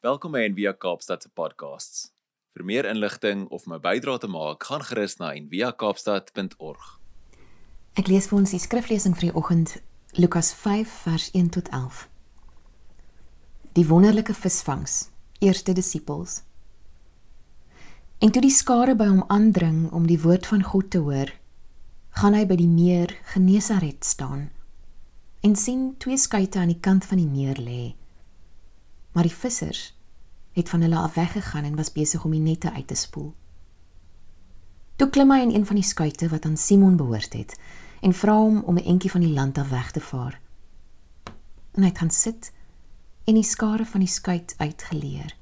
Welkom by Envia Kaapstad se podcasts. Vir meer inligting of my bydrae te maak, gaan gerus na enviakaapstad.org. Ek lees vir ons die skriflesing vir die oggend Lukas 5 vers 1 tot 11. Die wonderlike visvangs, eerste disippels. En toe die skare by hom aandring om die woord van God te hoor, gaan hy by die meer Genesaret staan en sien twee skuite aan die kant van die meer lê maar die vissers het van hulle af weggegaan en was besig om die nette uit te spoel. Toe klim hy in een van die skuite wat aan Simon behoort het en vra hom om 'n entjie van die land af weg te vaar. En hy gaan sit en die skare van die skuit uitgeleer.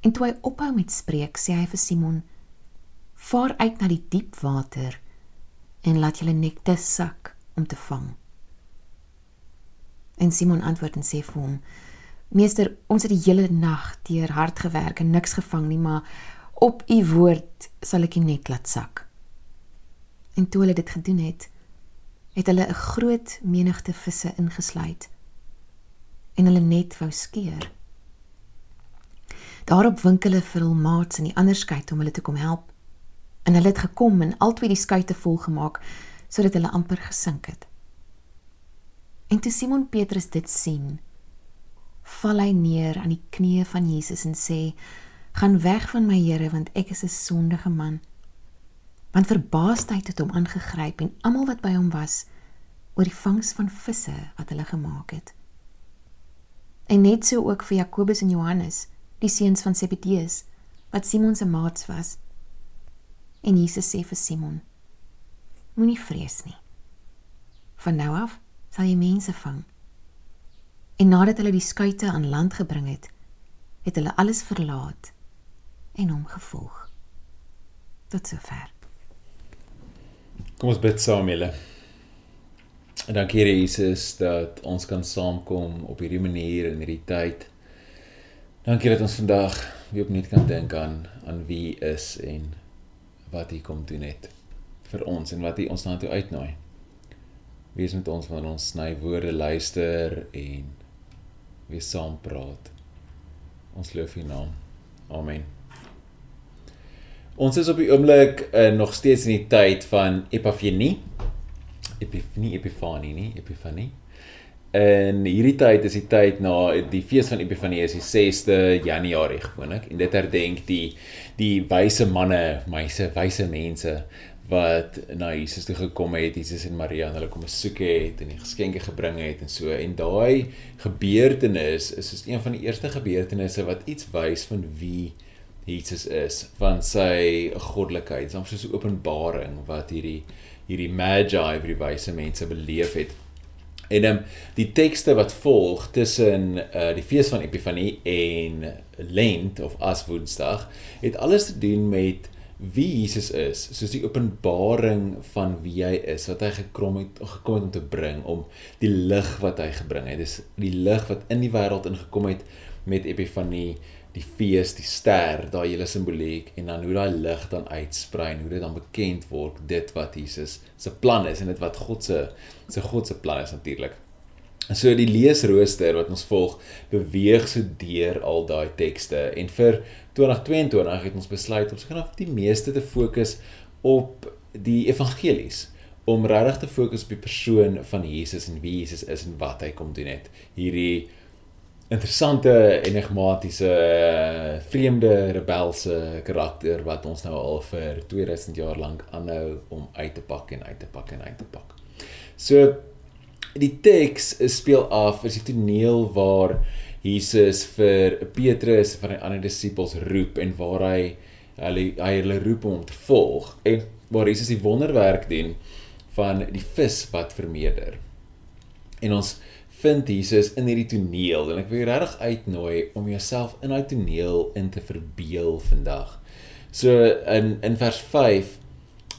En toe hy ophou met spreek, sê hy vir Simon: "Vaar uit na die diep water en laat julle nekte sak om te vang." En Simon antwoord en sê vir hom: Meester, ons het die hele nag deur hard gewerk en niks gevang nie, maar op u woord sal ek die net laat sak. En toe hulle dit gedoen het, het hulle 'n groot menigte visse ingesluit en hulle net wou skeer. Daarop wink hulle vir hul maats in die ander skei om hulle te kom help. En hulle het gekom en albei die skuite vol gemaak sodat hulle amper gesink het. En toe Simon Petrus dit sien, val hy neer aan die knieë van Jesus en sê: "Gaan weg van my Here, want ek is 'n sondige man." Want verbaasdheid het hom aangegryp en almal wat by hom was oor die vangs van visse wat hulle gemaak het. En net so ook vir Jakobus en Johannes, die seuns van Zebedeus, wat Simon se maats was. En Jesus sê vir Simon: Moenie vrees nie. Van nou af sal jy mense vang. En nadat hulle die skuite aan land gebring het, het hulle alles verlaat en hom gevolg. Tot sover. Kom ons bid saam julle. En dankie Here Jesus dat ons kan saamkom op hierdie manier in hierdie tyd. Dankie dat ons vandag weer opnuut kan dink aan aan wie is en wat hy kom doen het vir ons en wat hy ons na toe uitnooi. Wees met ons wanneer ons sny woorde luister en weer saam praat. Ons loof U naam. Amen. Ons is op die oomblik uh, nog steeds in die tyd van Epifanie. Epifanie, Epifanie, nie Epifanie. En hierdie tyd is die tyd na die fees van Epifanie is die 6de Januarie gewoonlik en dit herdenk die die wyse manne, meise, wyse mense wat na Jesus toe gekom het, Jesus en Maria en hulle kom besoek het en die geskenke gebring het en so. En daai gebeurtenis is soos een van die eerste gebeurtenisse wat iets wys van wie Jesus is, van sy goddelikheid, soms soos 'n openbaring wat hierdie hierdie magi, hierdie wyse mense beleef het. En dan um, die tekste wat volg tussen uh, die fees van Epifanie en Lent of Aswoensdag het alles te doen met wie Jesus is, soos die openbaring van wie hy is, wat hy gekom het gekom het om te bring om die lig wat hy gebring het. Dis die lig wat in die wêreld ingekom het met Epifanie, die fees, die ster, daai hele simboliek en dan hoe daai lig dan uitsprei en hoe dit dan bekend word dit wat Jesus se plan is en dit wat God se se God se plan is natuurlik. So die leesrooster wat ons volg, beweeg so deur al daai tekste en vir 2022 het ons besluit om seker af die meeste te fokus op die evangelies om regtig te fokus op die persoon van Jesus en wie Jesus is en wat hy kom doen het. Hierdie interessante enigmatiese vreemde rebelse karakter wat ons nou al vir 2000 jaar lank aanhou om uit te pak en uit te pak en uit te pak. So die teks speel af is die toneel waar Jesus vir Petrus van die ander disippels roep en waar hy hulle hy hulle roep om te volg en waar Jesus die wonderwerk doen van die vis wat vermeerder. En ons vind Jesus in hierdie toneel en ek wil jou regtig uitnooi om jouself in daai toneel in te verbeel vandag. So in in vers 5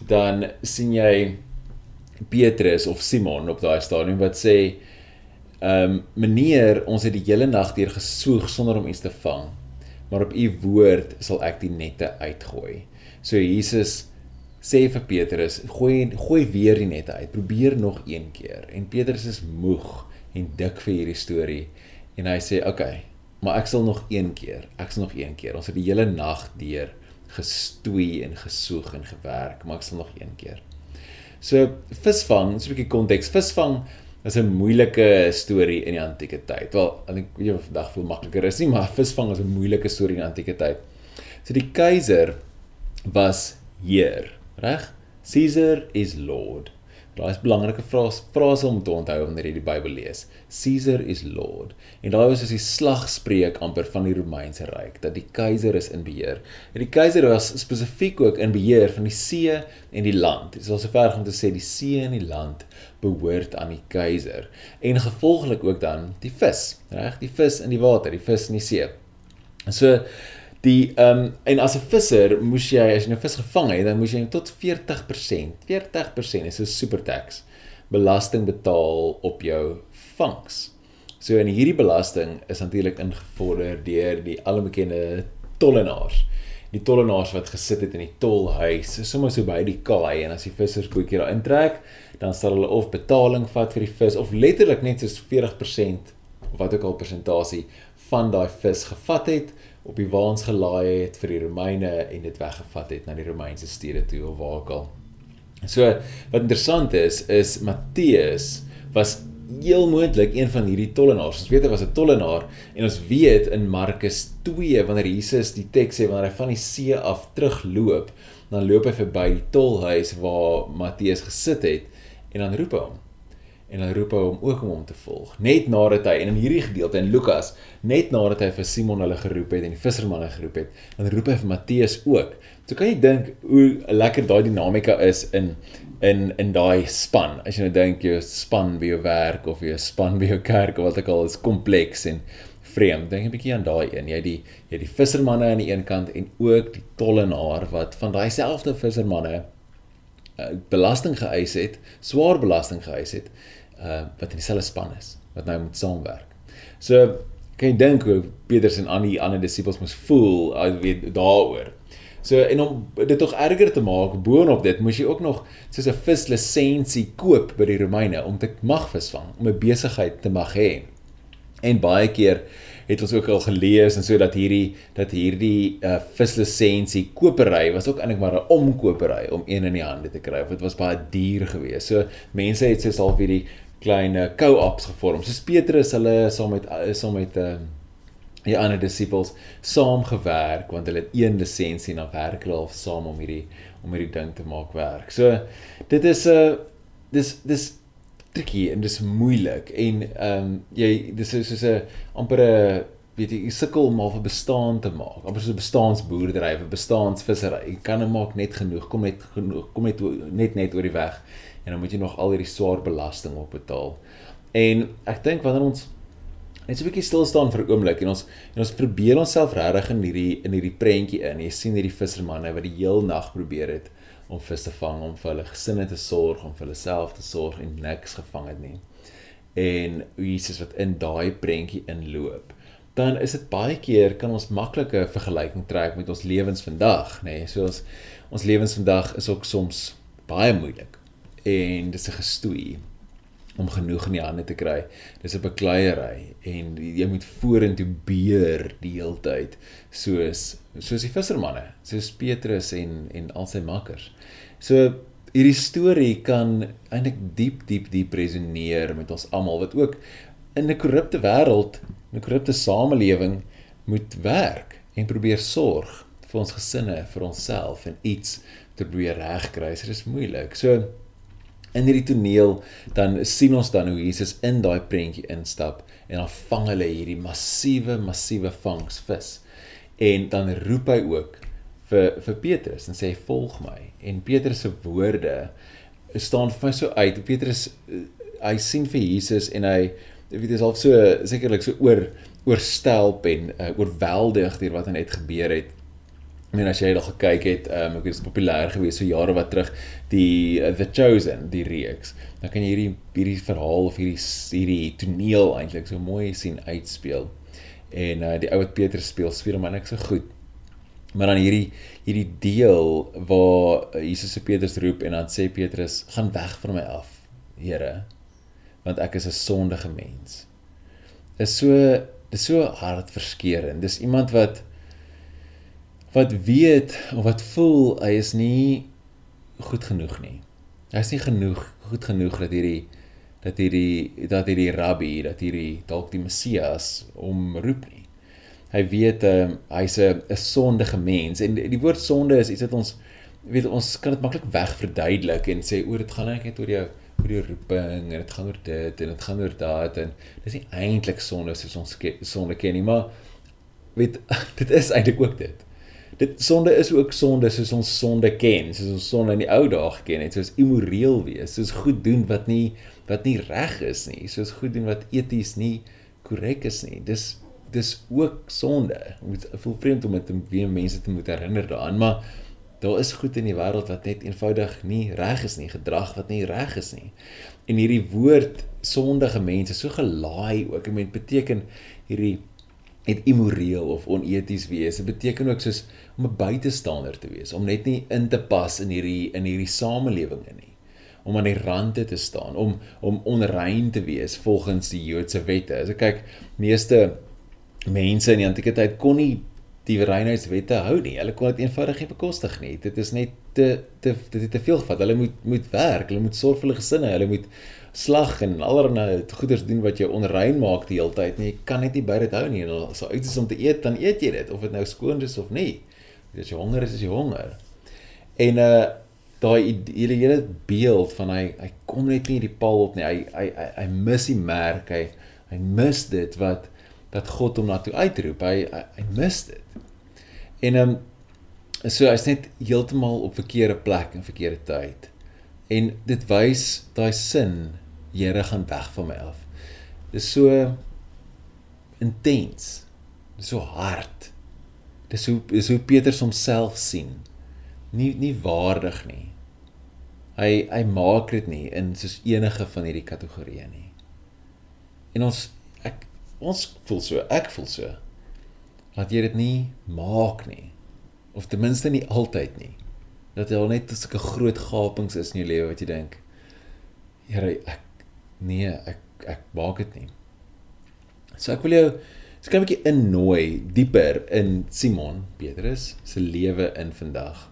dan sien jy Petrus of Simon op daai stadium wat sê ehm um, meneer ons het die hele nag deur gesoeg sonder om iets te vang maar op u woord sal ek die nette uitgooi. So Jesus sê vir Petrus gooi gooi weer die nette uit. Probeer nog een keer. En Petrus is moeg en dik vir hierdie storie en hy sê oké, okay, maar ek sal nog een keer, ek sal nog een keer. Ons het die hele nag deur gestoei en gesoeg en gewerk, maar ek sal nog een keer. So visvang, so 'n bietjie konteks. Visvang is 'n moeilike storie in die antieke tyd. Wel, ek dink jy vandag veel makliker is nie, maar visvang is 'n moeilike storie in die antieke tyd. So die keiser was heer, reg? Caesar is lord. Daai is belangrike frase om te onthou wanneer jy die Bybel lees. Caesar is Lord. En daai was as die slagspreuk amper van die Romeinse ryk dat die keiser is in beheer. En die keiser was spesifiek ook in beheer van die see en die land. Dit is al sover om te sê die see en die land behoort aan die keiser. En gevolglik ook dan die vis, reg? Die vis in die water, die vis in die see. So Die ehm um, en as 'n visser moes jy as jy 'n nou vis gevang het, dan moes jy tot 40%, 40% is 'n super tax belasting betaal op jou vangs. So en hierdie belasting is natuurlik ingevorder deur die alomekende tollenaars. Die tollenaars wat gesit het in die tolhuis, sommer so by die kaai en as die vissers bootjie daar intrek, dan sal hulle of betaling vat vir die vis of letterlik net soos 40% of wat ook al persentasie van daai vis gevat het op die waans gelaai het vir die Romeine en dit weggevat het na die Romeinse stede toe of waar ook al. So wat interessant is is Matteus was heel moontlik een van hierdie tollenaars. Ons weet hy was 'n tollenaar en ons weet in Markus 2 wanneer Jesus die teks sê wanneer hy van die see af terugloop, dan loop hy verby die tolhuis waar Matteus gesit het en dan roep hy hom en dan roep hom ook om hom te volg. Net nadat hy en in hierdie gedeelte in Lukas, net nadat hy vir Simon hulle geroep het en die vissermanne geroep het, dan roep hy vir Matteus ook. So kan jy dink hoe lekker daai dinamika is in in in daai span. As jy nou dink jy span by jou werk of jy span by jou kerk of wat ek al is kompleks en vreemd. Dink 'n bietjie aan daai een. Jy die jy die vissermanne aan die een kant en ook die tollenaar wat van daai selfde vissermanne uh, belasting geëis het, swaar belasting geëis het uh wat in dieselfde span is wat nou moet saamwerk. So kan jy dink hoe Petrus en al die ander disippels moes voel weet daaroor. So en om dit tog erger te maak, boonop dit moes jy ook nog soos 'n vislisensie koop by die Romeine om te mag visvang, om 'n besigheid te mag hê. En baie keer het ons ook al gelees en so dat hierdie dat hierdie uh, vislisensie kopery was ook eintlik maar 'n omkopery om een in die hande te kry of dit was baie duur geweest. So mense het soos half hierdie klein co-ops gevorm. Soos Petrus hulle saam met saam met ehm uh, die ander disippels saamgewerk want hulle het een lisensie en dan werk hulle al saam om hierdie om hierdie ding te maak werk. So dit is 'n uh, eh, dis dis tricky en dis moeilik en ehm um, jy dis is soos 'n amper 'n weet jy, jy sukkel om al 'n bestaan te maak. Amper so 'n bestaansboerdery, 'n bestaansvissery. Jy kan net maak net genoeg, kom net genoeg, kom net net net oor die weg en dan moet jy nog al hierdie swaar belasting op betaal. En ek dink wanneer ons net so 'n bietjie stil staan vir 'n oomblik en ons en ons probeer onsself regtig in hierdie in hierdie prentjie in. Jy sien hierdie vissermanne wat die heel nag probeer het om vis te vang, om vir hulle gesinne te sorg, om vir hulle self te sorg en niks gevang het nie. En Jesus wat in daai prentjie inloop dan is dit baie keer kan ons maklike vergelyking trek met ons lewens vandag, nê? Nee, so ons ons lewens vandag is ook soms baie moeilik en dis 'n gestoei om genoeg in die hande te kry. Dis 'n bekleierery en jy moet vorentoe beer die hele tyd soos soos die vissermanne, soos Petrus en en al sy makkers. So hierdie storie kan eintlik diep diep diep resoneer met ons almal wat ook in 'n korrupte wêreld, 'n korrupte samelewing moet werk en probeer sorg vir ons gesinne, vir onsself en iets te probeer regkry. Dit is moeilik. So in hierdie toneel dan sien ons dan hoe Jesus in daai prentjie instap en dan vang hulle hierdie massiewe massiewe vangs vis. En dan roep hy ook vir vir Petrus en sê volg my. En Petrus se woorde staan vir my so uit. Petrus eh, hy sien vir Jesus en hy weet dit is al so sekerlik so oor oorstelp en uh, oorweldig deur wat net gebeur het Ek meen as jy al gekyk het, um, ek weet dit is populêr geweest so jare wat terug die uh, The Chosen, die reeks. Dan kan jy hierdie hierdie verhaal of hierdie hierdie toneel eintlik so mooi sien uitspeel. En uh, die ou wat Petrus speel, speel hom eintlik so goed. Maar dan hierdie hierdie deel waar Jesus se Petrus roep en dan sê Petrus, "Gaan weg van my af, Here, want ek is 'n sondige mens." Is so dis so hartverskeurende. Dis iemand wat wat weet of wat voel hy is nie goed genoeg nie. Hy is nie genoeg goed genoeg dat hierdie dat hierdie dat hierdie rabbi, dat hierdie dalk die Messias om roep nie. Hy weet um, hy's 'n 'n sondige mens en die woord sonde is iets wat ons weet ons kan dit maklik wegverduidelik en sê oor dit gaan net oor jou oor die roeping en dit gaan oor dit en dit gaan oor daad en dis nie eintlik sonde soos ons sonde ken nie maar weet dit is eintlik ook dit. Dit sonde is ook sonde soos ons sonde ken soos ons sonde in die ou dae geken het soos immoreel wees soos goed doen wat nie wat nie reg is nie soos goed doen wat eties nie korrek is nie. Dis dis ook sonde. Moet voel vreemd om dit weer mense te moet herinner daaraan maar daar is goed in die wêreld wat net eenvoudig nie reg is nie, gedrag wat nie reg is nie. En hierdie woord sondige mense so gelaai ook, dit beteken hierdie het immoreel of oneties wees. Dit beteken ook soos om 'n buitestander te wees, om net nie in te pas in hierdie in hierdie samelewing in nie. Om aan die rande te staan, om om onrein te wees volgens die Joodse wette. As ek kyk, meeste mense in die antieke tyd kon nie die reinheidswette hou nie. Hulle kon dit eenvoudig nie bekostig nie. Dit is net te te dit het te veel gevat. Hulle moet moet werk, hulle moet sorg vir hulle gesinne, hulle moet slag en allerlei goeders doen wat jou onrein maak die hele tyd. Nee, jy kan net nie by dit hou nie. En as jy uit is om te eet, dan eet jy dit of dit nou skoon is of nie. As jy honger is, is jy honger. En uh daai hele hele beeld van hy hy kom net nie die paal op nie. Hy hy hy, hy mis die merk. Hy hy mis dit wat dat God hom na toe uitroep. Hy hy, hy mis dit. En ehm um, so hy's net heeltemal op verkeerde plek en verkeerde tyd. En dit wys daai sin, Here gaan weg van my af. Dis so intens. Dis so hard. Dis hoe is hoe Petrus homself sien. Nie nie waardig nie. Hy hy maak dit nie in soos enige van hierdie kategorieë nie. En ons ons voel so, ek voel so. Laat jy dit nie maak nie. Of ten minste nie altyd nie. Dat jy al net sulke groot gapings is in jou lewe wat jy dink, Here, ek nee, ek ek maak dit nie. So ek wil jou so 'n bietjie innooi dieper in Simon Petrus se lewe in vandag.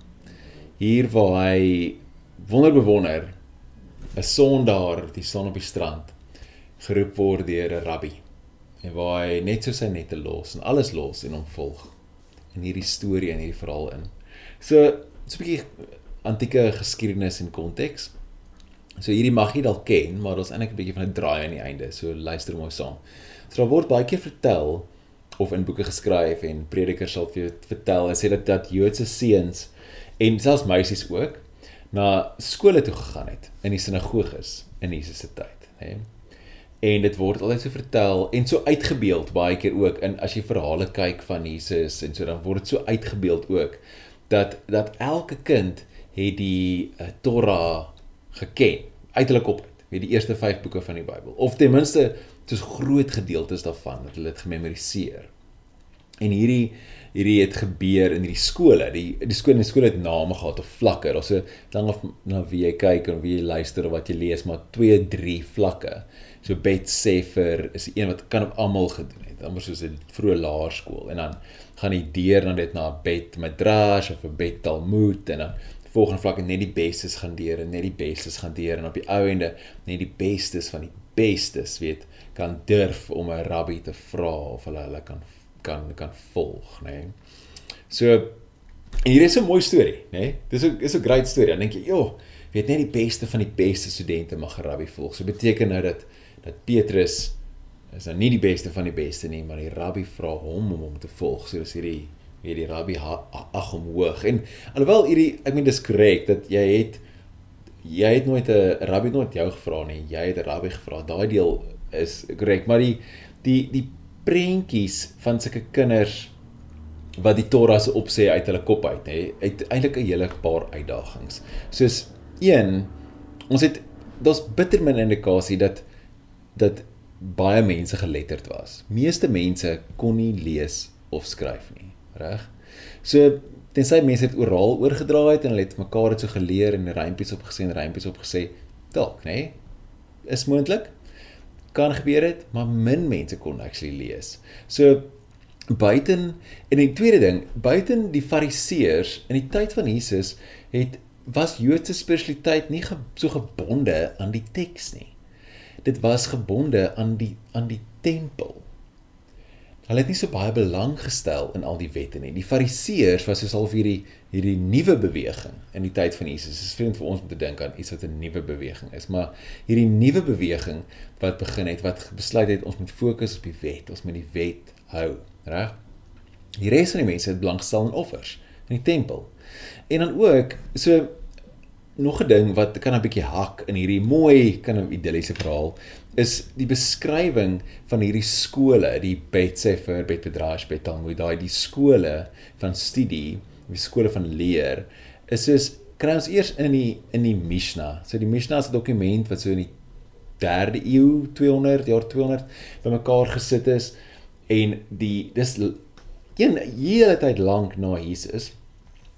Hier waar hy wonderbewonder 'n sondaar die son op die strand geroep word deur 'n rabbi en waar hy net so sy nette los en alles los en hom volg in hierdie storie en hierdie verhaal in. So, so 'n bietjie antieke geskiedenis en konteks. So hierdie mag jy dalk ken, maar daar's eintlik 'n bietjie van 'n draai aan die einde. So luister mooi saam. So daar word baie keer vertel of in boeke geskryf en predikers sal vir jou vertel en sê dat dat Joodse seuns en selfs meisies ook na skole toe gegaan het in die sinagoges in Jesus se tyd, hè. Nee? En dit word altyd so vertel en so uitgebeeld baie keer ook in as jy verhale kyk van Jesus en so dan word dit so uitgebeeld ook dat dat elke kind het die uh, Torah geken. Uitelik op het die eerste 5 boeke van die Bybel. Of ten minste soos groot gedeeltes daarvan dat hulle dit gememoriseer. En hierdie hierdie het gebeur in hierdie skole. Die die skole en skole het name gehad of vlakke. Daar's so dan of na wie jy kyk en wie jy luister of wat jy lees, maar 2, 3 vlakke. So Bet Sefer is een wat kan op almal gedoen het. Amper soos 'n vroeë laerskool en dan gaan jy deur dan dit na Bet Midrash of 'n Bet Talmud en dan volgende vlak net die bestes gaan deur en net die bestes gaan deur en op die ou ende net die bestes van die bestes weet kan durf om 'n rabbi te vra of hulle hulle kan kan kan volg, nê. Nee. So hier is 'n mooi storie, nê. Nee. Dis 'n is 'n great storie. Dan dink jy, "Jo, weet net die beste van die beste studente mag rabbi volg." So beteken nou dat dat Petrus is nou nie die beste van die beste nie, maar die rabbi vra hom om hom te volg. So dis hierdie weet die rabbi ag hom hoog. En alhoewel hierdie ek meen dis korrek dat jy het jy het nooit 'n rabbi nooit jou gevra nie. Jy het 'n rabbi gevra. Daai deel is korrek, maar die die die prentjies van sulke kinders wat die Torah se opsê uit hulle kop uit, hè, het eintlik 'n hele paar uitdagings. Soos een, ons het daar's bitter min indikasie dat dat baie mense geletterd was. Meeste mense kon nie lees of skryf nie, reg? So tensy mense dit oral oorgedra het en hulle het mekaar dit so geleer en rympies opgesê en rympies opgesê, dalk, nê? Is moontlik. Kan gebeur het, maar min mense kon actually lees. So buiten en die tweede ding, buiten die fariseërs in die tyd van Jesus het was Joodse spiritualiteit nie ge, so gebonde aan die teks nie. Dit was gebonde aan die aan die tempel. Hulle het nie so baie belang gestel in al die wette nie. Die Fariseërs was soos al vir hierdie hierdie nuwe beweging in die tyd van Jesus. Dit is vreemd vir ons om te dink aan iets wat 'n nuwe beweging is, maar hierdie nuwe beweging wat begin het wat besluit het ons moet fokus op die wet, ons moet die wet hou, reg? Die res van die mense het belang gestel in offers in die tempel. En dan ook so nog 'n ding wat kan 'n bietjie hak in hierdie mooi kan 'n idilliese verhaal is die beskrywing van hierdie skole, die Bet Sefer, Bet Midrash, Bet Talmud, daai die skole van studie, die skole van leer, is soos kry ons eers in die in die Mishnah. So die Mishnah is 'n dokument wat so in die 3de eeu, 200 jaar 200 bymekaar gesit is en die dis een hele tyd lank na Jesus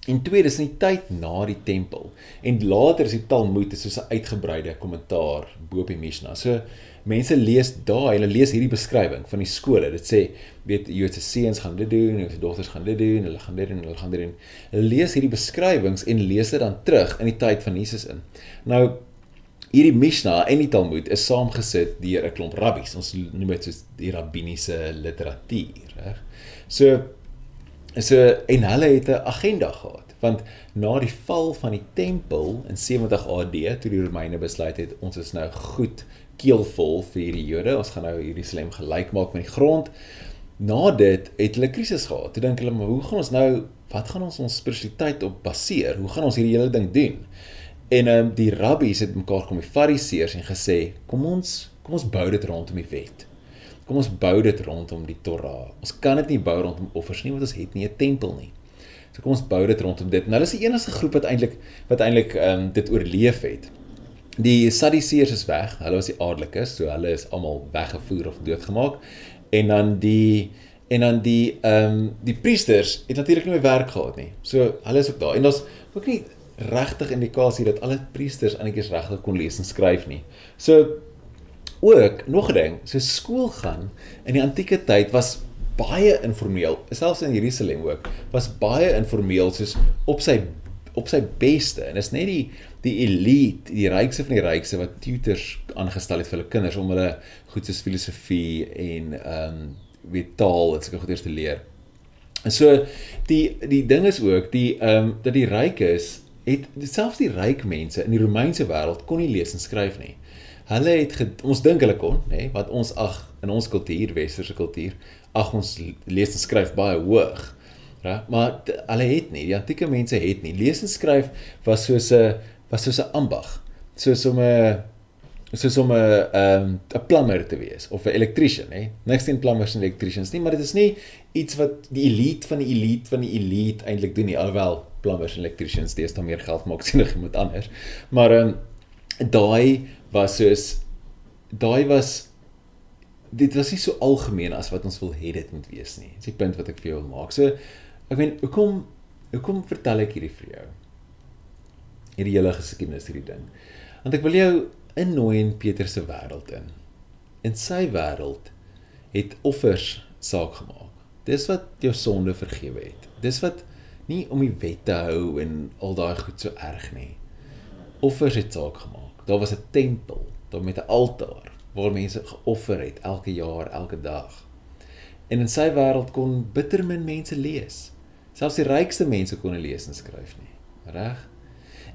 En tweede is in die tyd na die tempel. En later is die Talmud soos 'n uitgebreide kommentaar bo op die Mishnah. So mense lees daar, hulle lees hierdie beskrywing van die skole. Dit sê, weet Joodse seuns gaan dit doen, Joodse dogters gaan dit doen, hulle gaan dit doen, hulle gaan dit doen. Hulle lees hierdie beskrywings en lees dit dan terug in die tyd van Jesus in. Nou hierdie Mishnah en die Talmud is saamgesit deur 'n klomp rabbies. Ons noem dit soos die rabbiniese literatuur, reg? So So en hulle het 'n agenda gehad want na die val van die tempel in 70 AD toe die Romeine besluit het ons is nou goed keelvol vir die Jode ons gaan nou Jerusalem gelyk maak met die grond na dit het hulle krisis gehad. Toe dink hulle maar hoe gaan ons nou wat gaan ons ons spiritualiteit op baseer? Hoe gaan ons hierdie hele ding doen? En um, die rabbies het mekaar kom die fariseërs en gesê kom ons kom ons bou dit rondom die wet kom ons bou dit rondom die Torah. Ons kan dit nie bou rondom offers nie want ons het nie 'n tempel nie. So kom ons bou dit rondom dit. Nou is die enigste groep wat eintlik wat eintlik ehm um, dit oorleef het. Die Sadduseërs is weg. Hulle was die adellikes, so hulle is almal weggevoer of doodgemaak. En dan die en dan die ehm um, die priesters het natuurlik nie meer werk gehad nie. So hulle is ook daar. En daar's ook nie regtig indikasie dat alle priesters eintlik regtig kon lees en skryf nie. So ook nog 'n ding, so skool gaan in die antieke tyd was baie informeel, selfs in Jerusalem ook, was baie informeel soos op sy op sy beste. En is net die die elite, die rykste van die rykste wat tutors aangestel het vir hulle kinders om hulle goed soos filosofie en ehm um, weet taal en sulke goeders te leer. En so die die ding is ook die ehm um, dat die rykes het selfs die ryk mense in die Romeinse wêreld kon nie lees en skryf nie hulle het ons dink hulle kon, nê, wat ons ag in ons kultuur, westerse kultuur, ag ons lees en skryf baie hoog. Ja, maar hulle het nie, die antieke mense het nie. Lees en skryf was soos 'n was soos 'n ambag. Soos om 'n soos om 'n ehm 'n plumber te wees of 'n elektriesien, nê. Niks teen plumbers en electricians nie, maar dit is nie iets wat die elite van die elite van die elite eintlik doen nie. Alhoewel plumbers en electricians deesdae meer geld maak as enige iemand anders. Maar ehm um, daai was soos daai was dit was nie so algemeen as wat ons wil hê dit moet wees nie. Dis die punt wat ek vir jou wil maak. So ek meen, hoekom hoekom vertel ek hierdie vir jou? Hierdie hele geskiedenis hierdie ding. Want ek wil jou innooi in Petrus se wêreld in. In sy wêreld het offers saak gemaak. Dis wat jou sonde vergewe het. Dis wat nie om die wet te hou en al daai goed so erg nie. Offers het saak gemaak daar was 'n tempel, daar met 'n altaar waar mense geoffer het elke jaar, elke dag. En in sy wêreld kon bitter min mense lees. Selfs die rykste mense kon nie lees en skryf nie. Reg?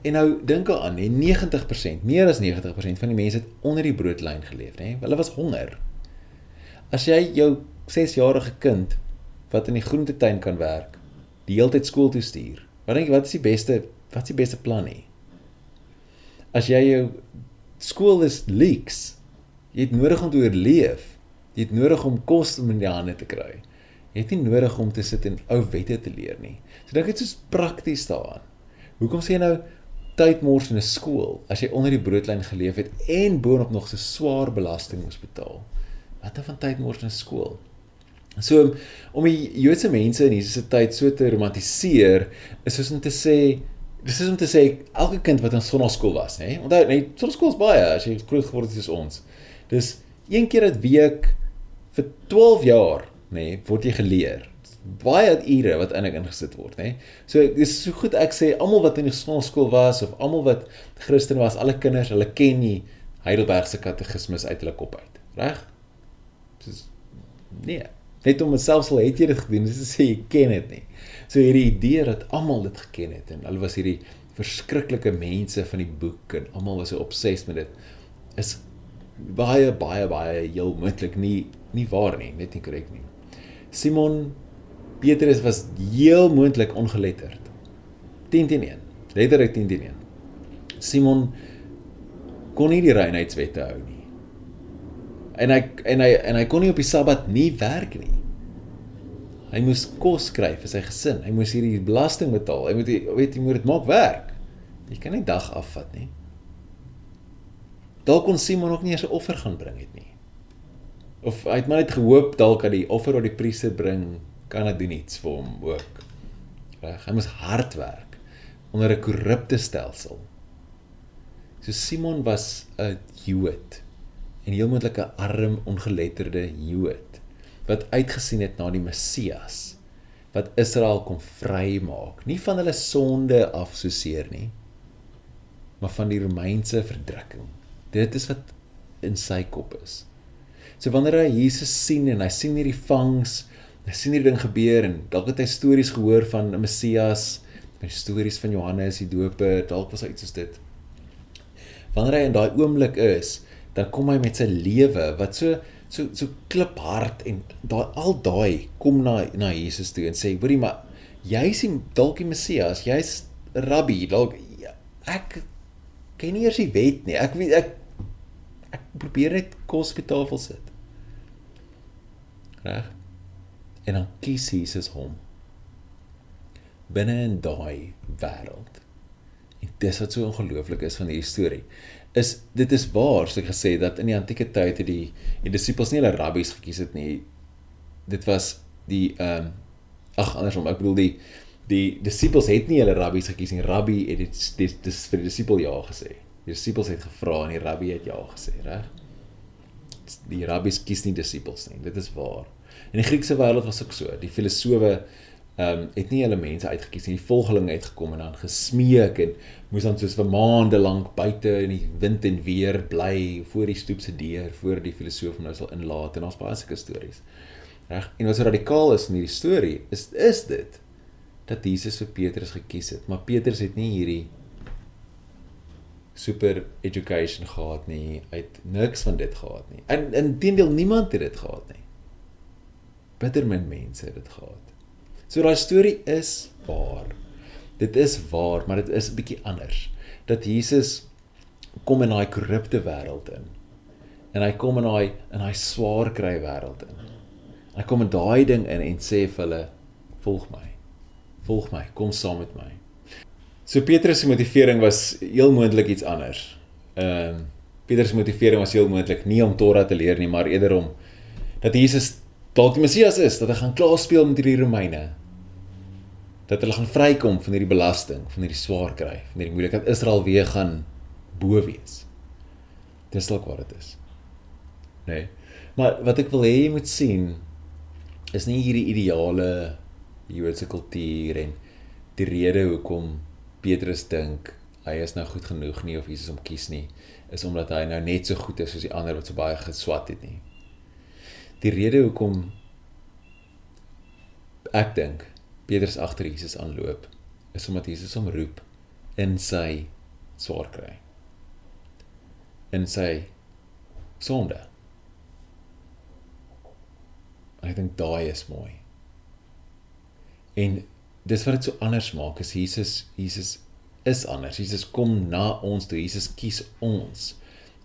En nou dink aan, nee, 90%, meer as 90% van die mense het onder die broodlyn geleef, nê? Hulle was honger. As jy jou 6-jarige kind wat in die groentetein kan werk, die hele tyd skool toe stuur. Wat dink jy wat is die beste wat is die beste plan nie? As jy jou skool is leaks, jy het nodig om te oorleef. Jy het nodig om kos om in die hande te kry. Jy het nie nodig om te sit en ou wette te leer nie. So dink dit soos prakties daaraan. Hoekom sê jy nou tyd mors in 'n skool as jy onder die broodlyn geleef het en boonop nog so swaar belasting moes betaal? Wat 'n van tyd mors in 'n skool. So om die Joodse mense in Jesus se tyd so te romantiseer is soos om te sê dis is om te sê elke kind wat in sonnaskool was, nê? Onthou, nee, sonnaskool is baie as jy groot geword het soos ons. Dis een keer 'n week vir 12 jaar, nê, nee, word jy geleer. Baie ure wat eintlik ingesit word, nê. Nee. So dis so goed ek sê almal wat in die skool was of almal wat Christen was, alle kinders, hulle ken nie Heidelbergse katekismes uit hulle kop uit. Reg? Dis nee. Net om myself al het jy dit gedoen, dis sê jy ken dit nie. So hierdie idee dat almal dit geken het en hulle was hierdie verskriklike mense van die boek en almal was so obsessed met dit is baie baie baie heel moontlik nie nie waar nie, net nie korrek nie. Simon Petrus was heel moontlik ongeletterd. 10 teen 1. Letterlik 10 teen 1. Simon kon nie die reinheidswette hou nie. En hy en hy en hy kon nie op die Sabbat nie werk nie. Hy moes kos kry vir sy gesin. Hy moes hierdie belasting betaal. Hy moet weet jy moet dit maak werk. Jy kan nie dag afvat nie. Dalk kon Simon ook nie eens 'n offer gaan bring het nie. Of hy het maar net gehoop dalk dat die offer wat die priester bring kan dit doen iets vir hom ook. Reg, hy moes hard werk onder 'n korrupte stelsel. So Simon was 'n Jood en heel moontlik 'n arm ongeletterde Jood wat uitgesien het na die Messias wat Israel kom vrymaak, nie van hulle sonde af so seer nie, maar van die Romeinse verdrukking. Dit is wat in sy kop is. So wanneer hy Jesus sien en hy sien hierdie vangs, hy sien hierdie ding gebeur en dalk het hy stories gehoor van 'n Messias, van stories van Johannes die Doper, dalk was hy iets soos dit wanneer hy in daai oomblik is, dan kom hy met sy lewe wat so so so kliphard en daai al daai kom na na Jesus toe en sê hoorie maar jy's dalk die Messias, jy's rabbi, dalk ek ken nie eers die wet nie. Ek weet ek ek probeer net kos op die tafel sit. Reg? En dan kies Jesus hom binne in daai wêreld En dis wat so ongelooflik is van hierdie storie. Is dit is waar, soos ek gesê dat in die antieke tyd het die die disippels nie hulle rabbies gekies het nie. Dit was die ehm um, ag andersom, ek bedoel die die disippels het nie hulle rabbies gekies nie. Rabbi het dit dis, vir die disipel ja gesê. Die disippels het gevra en die rabbi het ja gesê, reg? Die rabbies kies nie disippels nie. Dit is waar. In die Griekse wêreld was ook so. Die filosowe ehm um, het nie hulle mense uitgekies nie. Die volgelinge het gekom en dan gesmeek en moes dan soos vir maande lank buite in die wind en weer bly voor die stoep se deur voor die filosoof nou sal inlaat en ons baie sulke stories. Reg? En wat so radikaal is in hierdie storie is is dit dat Jesus vir Petrus gekies het, maar Petrus het nie hierdie super education gehad nie, uit niks van dit gehad nie. En inteendeel niemand het dit gehad nie. Bitter min mense het dit gehad. So daai storie is waar. Dit is waar, maar dit is 'n bietjie anders. Dat Jesus kom in daai korrupte wêreld in. En hy kom in daai in daai swaar kry wêreld in. Hy kom in daai ding in en sê vir hulle: "Volg my. Volg my. Kom saam met my." So Petrus se motivering was heel moontlik iets anders. Ehm uh, Petrus se motivering was heel moontlik nie om Torah te leer nie, maar eerder om dat Jesus dalk die Messias is, dat hy gaan klaar speel met hierdie Romeine dat hulle gaan vrykom van hierdie belasting, van hierdie swaar kry, van hierdie moeilikheid Israel weer gaan bo wees. Dis dalk wat dit is. Nee. Maar wat ek wil hê jy moet sien is nie hierdie ideale Joodse kultuur en die rede hoekom Petrus dink hy is nou goed genoeg nie of Jesus hom kies nie is omdat hy nou net so goed is soos die ander wat so baie geswat het nie. Die rede hoekom ek dink Petrus agter Jesus aanloop, is omdat Jesus hom roep in sy swaar kry. In sy sonde. Ek dink daai is mooi. En dis wat dit so anders maak, is Jesus Jesus is anders. Jesus kom na ons toe. Jesus kies ons.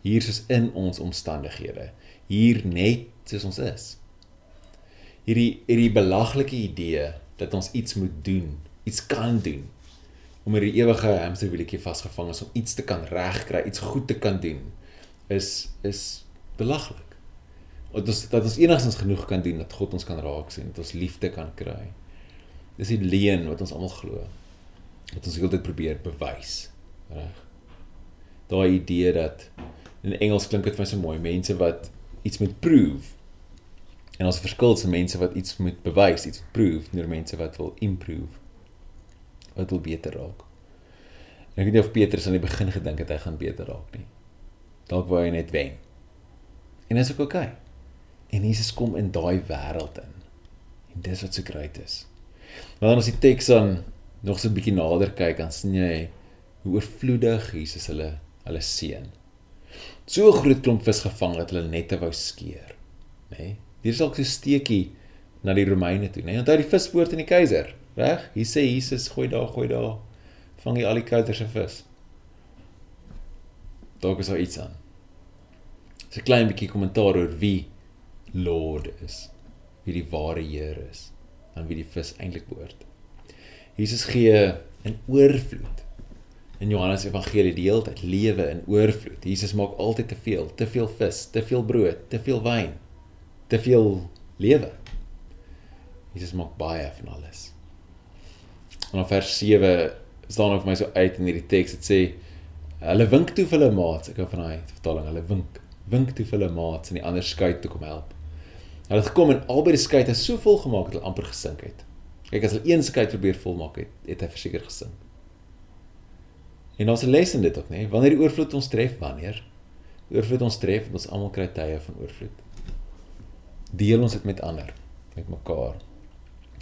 Hier soos in ons omstandighede. Hier net soos ons is. Hierdie hierdie belaglike idee dat ons iets moet doen, iets kan doen om hierdie ewige hamsterwieletjie vasgevang is om iets te kan regkry, iets goed te kan doen is is belaglik. Dat ons dat ons enigstens genoeg kan doen dat God ons kan raak sien, dat ons liefde kan kry. Dis die leuen wat ons almal glo. Wat ons heeltyd probeer bewys, reg? Daai idee dat in Engels klink dit vir my so mooi, mense wat iets moet prove. En ons verskil tussen mense wat iets moet bewys, iets prove, en mense wat wil improve. Wat wil beter raak. En ek weet nie of Petrus aan die begin gedink het hy gaan beter raak nie. Dalk wou hy net wen. En dis ook oké. Okay. En Jesus kom in daai wêreld in. En dis wat so great is. Wanneer ons die teks dan nog so 'n bietjie nader kyk, dan sien jy hoe oorvloedig Jesus hulle hulle seën. So groot klomp vis gevang dat hulle nette wou skeer, nê? Nee? Hier is so 'n steekie na die Romeine toe, nê? Nee? Onthou die vispoort in die keiser, reg? Hier sê Jesus, gooi daar, gooi daar. Vang jy al die keiser se vis. Dalk is daar iets aan. 'n Klein bietjie kommentaar oor wie Lord is, wie die ware Heer is, aan wie die vis eintlik behoort. Jesus gee in oorvloed. In Johannes Evangelie die hele tyd lewe in oorvloed. Jesus maak altyd te veel, te veel vis, te veel brood, te veel wyn, te veel lewe. Jesus maak baie van alles. En in vers 7 staan ook my so uit in hierdie teks dit sê hulle wink toe vir hulle maats. Ek hou van daai vertaling. Hulle wink, wink toe vir hulle maats en die ander skei toe kom help. Hulle het gekom en albei die skei het so vol gemaak dat hulle amper gesink het. Kyk as hulle een skei probeer volmaak het, het hy verseker gesin. En ons les in dit ook, nê? Wanneer die oorvloed ons tref, wanneer oorvloed ons tref, ons almal kry tye van oorvloed. Deel ons dit met ander, met mekaar.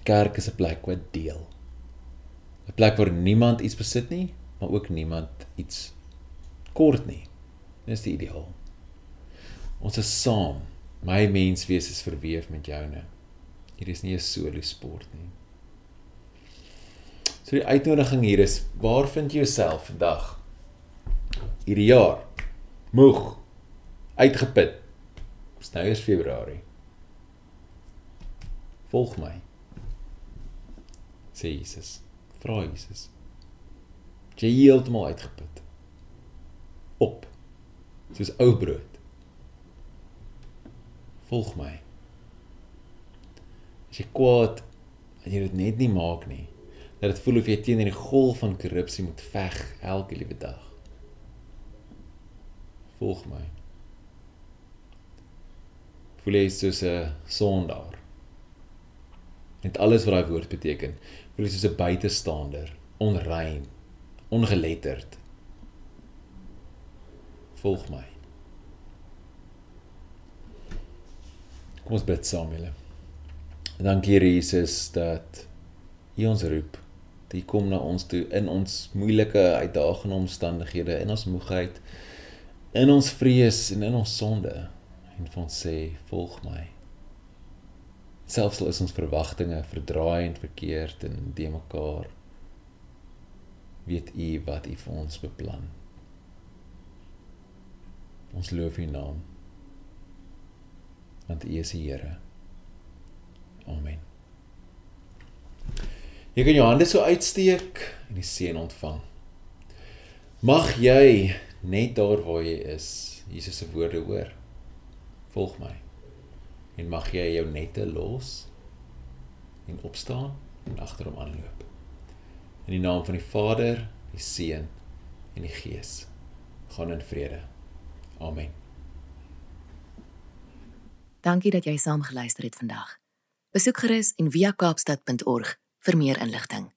Kerk is 'n plek wat deel. 'n Plek waar niemand iets besit nie, maar ook niemand iets kort nie. Dis die ideaal. Ons is saam. My menswees is verweef met joune. Hier is nie 'n solo sport nie. So die uitnodiging hier is, waar vind jy jouself vandag? Hierdie jaar. Moeg. Uitgeput. Dis nou eers Februarie. Volg my. Sê Jesus. Vra Jesus. Jy heeltemal uitgeput. Op. Soos ou brood. Volg my. As jy kwaad, as jy dit net nie maak nie dat dit voel of jy teen die golf van korrupsie moet veg elke liewe dag. Volg my. Voel jy soos 'n sondaar? Net alles wat daai woord beteken. Voel jy soos 'n buitestander, onrein, ongeletterd. Volg my. Kom ons bid saam, julle. Dankie Jesus dat U ons roep U kom na ons toe in ons moeilike uitdagende omstandighede, in ons moegheid, in ons vrees en in ons sonde en vir ons sê volg my. Selfs al is ons verwagtinge verdraai en verkeerd en de mekaar weet U wat U vir ons beplan. Ons loof U naam. Want U is die Here. Amen. Jy kan jou hande so uitsteek en die seën ontvang. Mag jy net daar waar jy is, Jesus se woorde hoor. Volg my. En mag jy jou nette los en opstaan en agter hom aanloop. In die naam van die Vader, die Seun en die Gees. Gaan in vrede. Amen. Dankie dat jy saam geluister het vandag. Besoek gerus en via kaapstad.org vir meer inligting.